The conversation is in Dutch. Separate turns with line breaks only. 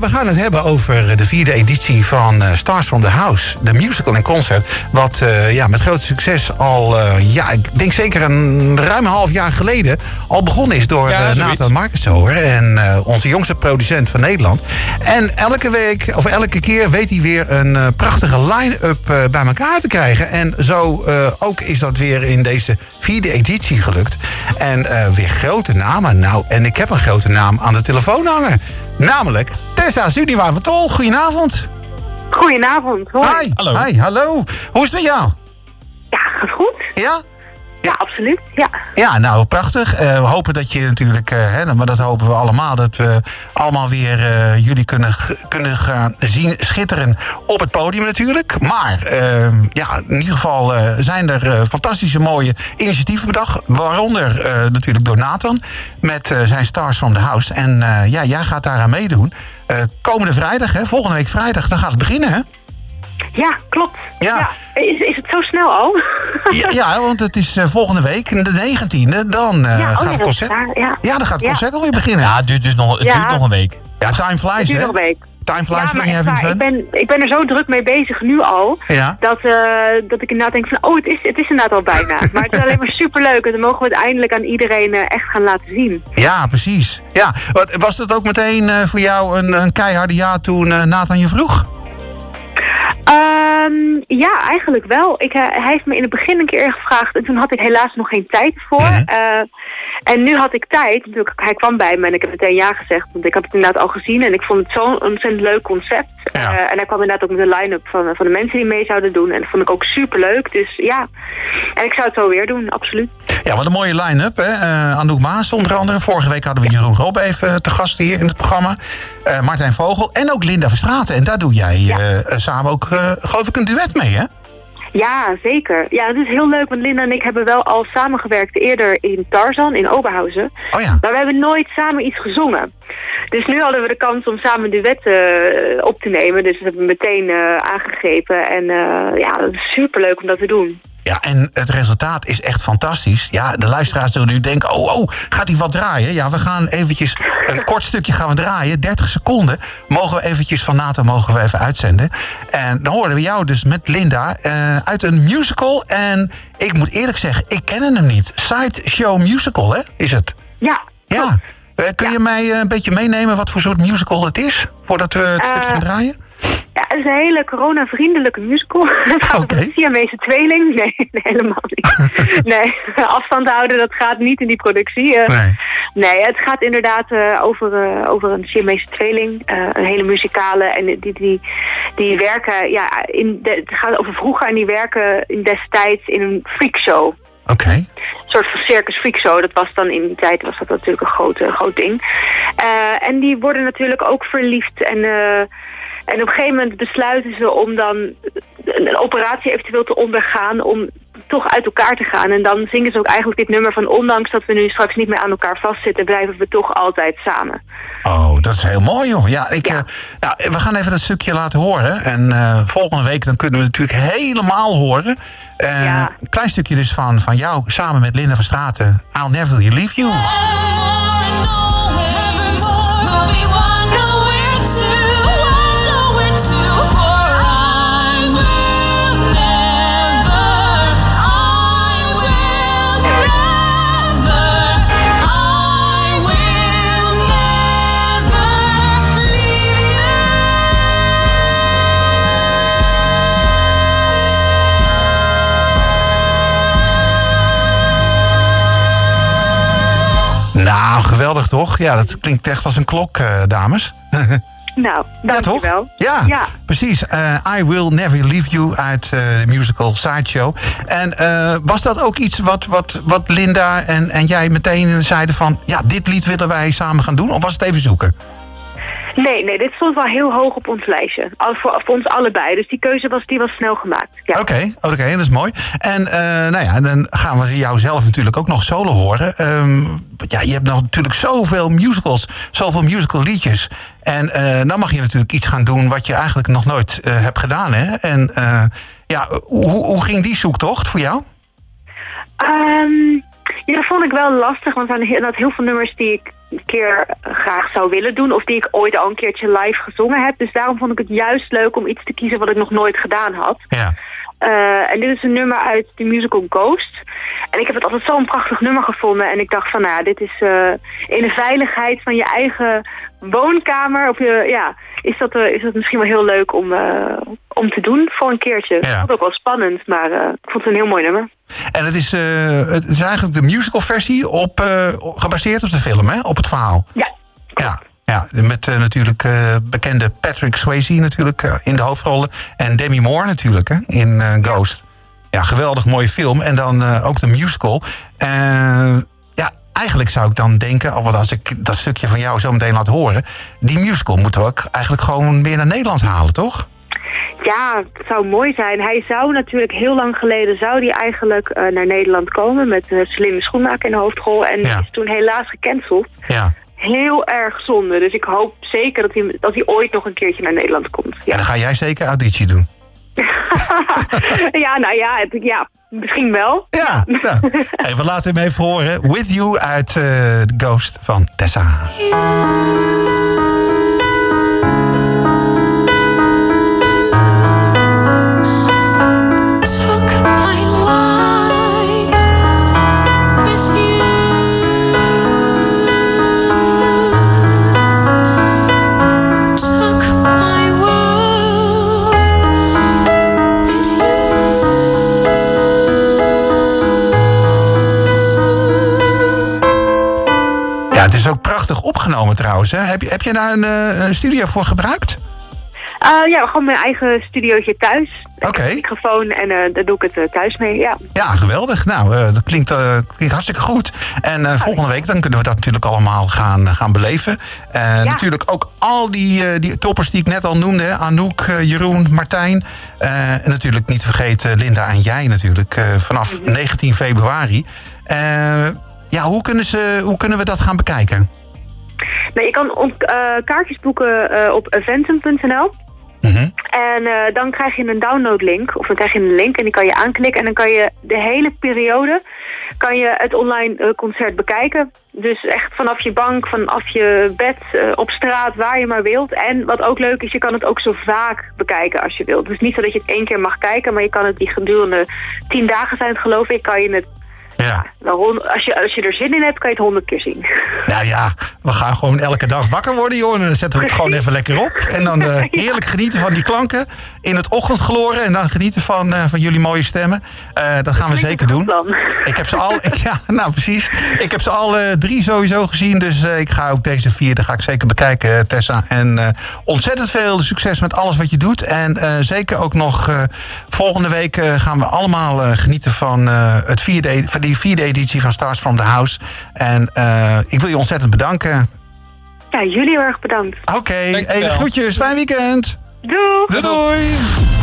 We gaan het hebben over de vierde editie van eh, Stars from the House. De musical en concert. Wat uh, ja, met groot succes al, uh, ja, ik denk zeker een ruim een half jaar geleden... al begonnen is door ja, Nathan Markensower. En onze jongste producent van Nederland. En elke week, of elke keer weet hij weer een prachtige line-up bij elkaar te krijgen. En zo ook is dat weer in deze vierde editie gelukt. En weer grote namen. Nou, en ik heb een grote naam aan de telefoon hangen. Namelijk Tessa Zudiwa van Tol. Goedenavond.
Goedenavond.
Hoi. Hi. Hallo. Hi, hallo. Hoe is het met jou?
Ja, gaat goed.
Ja?
Ja, absoluut. Ja,
ja nou prachtig. Uh, we hopen dat je natuurlijk, uh, hè, maar dat hopen we allemaal, dat we allemaal weer uh, jullie kunnen, kunnen gaan zien schitteren op het podium natuurlijk. Maar ja, in ieder geval zijn er fantastische mooie initiatieven bedacht. Waaronder natuurlijk door Nathan met zijn Stars from the House. En ja, jij gaat daaraan meedoen. komende vrijdag, hè, volgende week vrijdag, dan gaat het beginnen hè?
Ja, klopt. Ja. Is, is het zo snel al?
ja, ja, want het is uh, volgende week, de 19e, dan uh, ja, oh, gaat het concert. ja. ja, dan gaat het concert alweer beginnen.
Ja, het duurt dus nog, het duurt nog een week.
Ja, time flies,
het duurt
hè?
nog een week.
Time flies
ja. Ik ben, ik ben er zo druk mee bezig nu al, ja. dat, uh, dat ik inderdaad denk van, oh, het is, het is inderdaad al bijna. maar het is alleen maar superleuk en dan mogen we het eindelijk aan iedereen uh, echt gaan laten zien.
Ja, precies. Ja. Was dat ook meteen uh, voor jou een, een keiharde ja toen Nathan je vroeg?
Um, ja, eigenlijk wel. Ik, uh, hij heeft me in het begin een keer gevraagd en toen had ik helaas nog geen tijd voor. Uh en nu had ik tijd. Hij kwam bij me en ik heb meteen ja gezegd. Want ik had het inderdaad al gezien en ik vond het zo'n ontzettend leuk concept. Ja. Uh, en hij kwam inderdaad ook met de line-up van, van de mensen die mee zouden doen. En dat vond ik ook super leuk. Dus ja, en ik zou het zo weer doen, absoluut.
Ja, wat een mooie line-up. hè. Uh, Anouk Maas onder andere. Vorige week hadden we Jeroen Rob even te gast hier in het programma. Uh, Martijn Vogel en ook Linda Verstraten. En daar doe jij ja. samen ook, geloof ik, een duet mee, hè?
Ja, zeker. Ja, het is heel leuk, want Linda en ik hebben wel al samengewerkt eerder in Tarzan, in Oberhausen.
Oh ja.
Maar we hebben nooit samen iets gezongen. Dus nu hadden we de kans om samen duetten uh, op te nemen. Dus dat hebben we meteen uh, aangegrepen. En uh, ja, het is superleuk om dat te doen.
Ja, en het resultaat is echt fantastisch. Ja, de luisteraars zullen nu denken, oh, oh, gaat hij wat draaien? Ja, we gaan eventjes, een kort stukje gaan we draaien. 30 seconden mogen we eventjes van NATO mogen we even uitzenden. En dan horen we jou dus met Linda uh, uit een musical. En ik moet eerlijk zeggen, ik ken hem niet. Sideshow Musical, hè, is het?
Ja,
Ja. Uh, kun je mij een beetje meenemen wat voor soort musical het is? Voordat we het stukje gaan draaien?
Ja, het is een hele corona-vriendelijke musical. Het gaat okay. over een Siamese tweeling. Nee, nee, helemaal niet. nee, afstand houden, dat gaat niet in die productie. Uh,
nee.
nee, het gaat inderdaad uh, over, uh, over een Siamese tweeling. een hele muzikale. En die, die, die werken, ja, in de, het gaat over vroeger en die werken in destijds in een freakshow.
Oké. Okay.
Een soort van circus freakshow. Dat was dan in die tijd was dat natuurlijk een groot, groot ding. en die worden natuurlijk ook verliefd en... En op een gegeven moment besluiten ze om dan een operatie eventueel te ondergaan om toch uit elkaar te gaan. En dan zingen ze ook eigenlijk dit nummer van ondanks dat we nu straks niet meer aan elkaar vastzitten, blijven we toch altijd samen.
Oh, dat is heel mooi joh. Ja, ik, ja. Uh, nou, we gaan even dat stukje laten horen. En uh, volgende week dan kunnen we natuurlijk helemaal horen. Uh, ja. Een klein stukje dus van, van jou samen met Linda van Straten. I'll never leave you. Geweldig toch? Ja, dat klinkt echt als een klok, uh, dames.
Nou, dankjewel.
Ja, ja, ja, precies. Uh, I Will Never Leave You uit uh, de musical Sideshow. En was dat ook iets wat, wat, wat Linda en, en jij meteen zeiden van... ja, dit lied willen wij samen gaan doen? Of was het even zoeken?
Nee, nee, dit stond wel heel hoog op ons lijstje. Voor, voor ons allebei. Dus die keuze was, die was snel gemaakt.
Oké, ja. oké, okay, dat is mooi. En uh, nou ja, dan gaan we jou zelf natuurlijk ook nog solo horen. Um, ja, je hebt nog natuurlijk zoveel musicals, zoveel musical liedjes. En uh, dan mag je natuurlijk iets gaan doen wat je eigenlijk nog nooit uh, hebt gedaan. Hè? En ja, hoe, hoe ging die zoektocht voor jou?
Um, ja, dat vond ik wel lastig, want er zijn heel veel nummers die ik een keer graag zou willen doen. Of die ik ooit al een keertje live gezongen heb. Dus daarom vond ik het juist leuk om iets te kiezen wat ik nog nooit gedaan had.
Ja.
Uh, en dit is een nummer uit de musical Ghost. En ik heb het altijd zo'n prachtig nummer gevonden. En ik dacht van, nou dit is uh, in de veiligheid van je eigen woonkamer. Of je, ja, is dat, uh, is dat misschien wel heel leuk om, om te doen voor een keertje. Ja. Ik vond het ook wel spannend, maar ik vond het een heel mooi nummer.
En het is, het is eigenlijk de musical versie op, gebaseerd op de film, hè? Op het verhaal.
Ja.
Ja. Ja, met natuurlijk bekende Patrick Swayze natuurlijk in de hoofdrollen. En Demi Moore natuurlijk hè, in Ghost. Ja, geweldig mooie film. En dan ook de musical. ja, eigenlijk zou ik dan denken, al als ik dat stukje van jou zo meteen laat horen... die musical moeten we ook eigenlijk gewoon weer naar Nederland halen, toch?
Ja, het zou mooi zijn. Hij zou natuurlijk heel lang geleden zou die eigenlijk naar Nederland komen... met uh, Celine Schoenmaker in de hoofdrol. En ja. is toen helaas gecanceld.
Ja
heel erg zonde. Dus ik hoop zeker dat hij, dat hij ooit nog een keertje naar Nederland komt. Ja.
En dan ga jij zeker auditie doen?
ja, nou ja, het, ja, misschien wel.
Ja, nou. we laten hem even horen. With You uit uh, The Ghost van Tessa. Opgenomen trouwens. Hè? Heb, je, heb je daar een, uh, studio voor gebruikt?
Uh, ja, gewoon mijn eigen studiootje thuis.
Oké. Okay.
microfoon en uh, daar doe ik het thuis mee, ja.
Ja, geweldig. Nou, dat klinkt, klinkt hartstikke goed. En volgende week dan kunnen we dat natuurlijk allemaal gaan, gaan beleven. Ja. Natuurlijk ook al die, die toppers die ik net al noemde. Anouk, Jeroen, Martijn. en natuurlijk niet vergeten Linda en jij natuurlijk. vanaf mm -hmm. 19 februari. Ja, hoe kunnen, ze, hoe kunnen we dat gaan bekijken?
Nou, je kan uh, kaartjes boeken uh, op eventum.nl.
Mm
En uh, dan krijg je een downloadlink, of dan krijg je een link en die kan je aanklikken. En dan kan je de hele periode kan je het online concert bekijken. Dus echt vanaf je bank, vanaf je bed, op straat, waar je maar wilt. En wat ook leuk is, je kan het ook zo vaak bekijken als je wilt. Dus niet zo dat je het één keer mag kijken, maar je kan het die gedurende tien dagen zijn het geloof ik, kan je het
ja.
als, je, als je er zin in hebt, kan je het honderd keer zien.
Nou ja, we gaan gewoon elke dag wakker worden, joh. En dan zetten we het gewoon even lekker op. En dan uh, heerlijk genieten van die klanken in het ochtendgloren. En dan genieten van, uh, van jullie mooie stemmen. Uh, dat gaan we zeker doen. Ik heb ze al, ik, ja, nou precies. Ik heb ze al drie sowieso gezien. Dus ik ga ook deze vierde ga ik zeker bekijken, Tessa. En ontzettend veel succes met alles wat je doet. En zeker ook nog volgende week gaan we allemaal genieten van het vierde, van die vierde editie van Stars from the House. En uh, ik wil je ontzettend bedanken.
Ja, jullie heel erg bedankt.
Oké, okay. hey, groetjes. Fijn weekend.
Doei.
Doei. doei.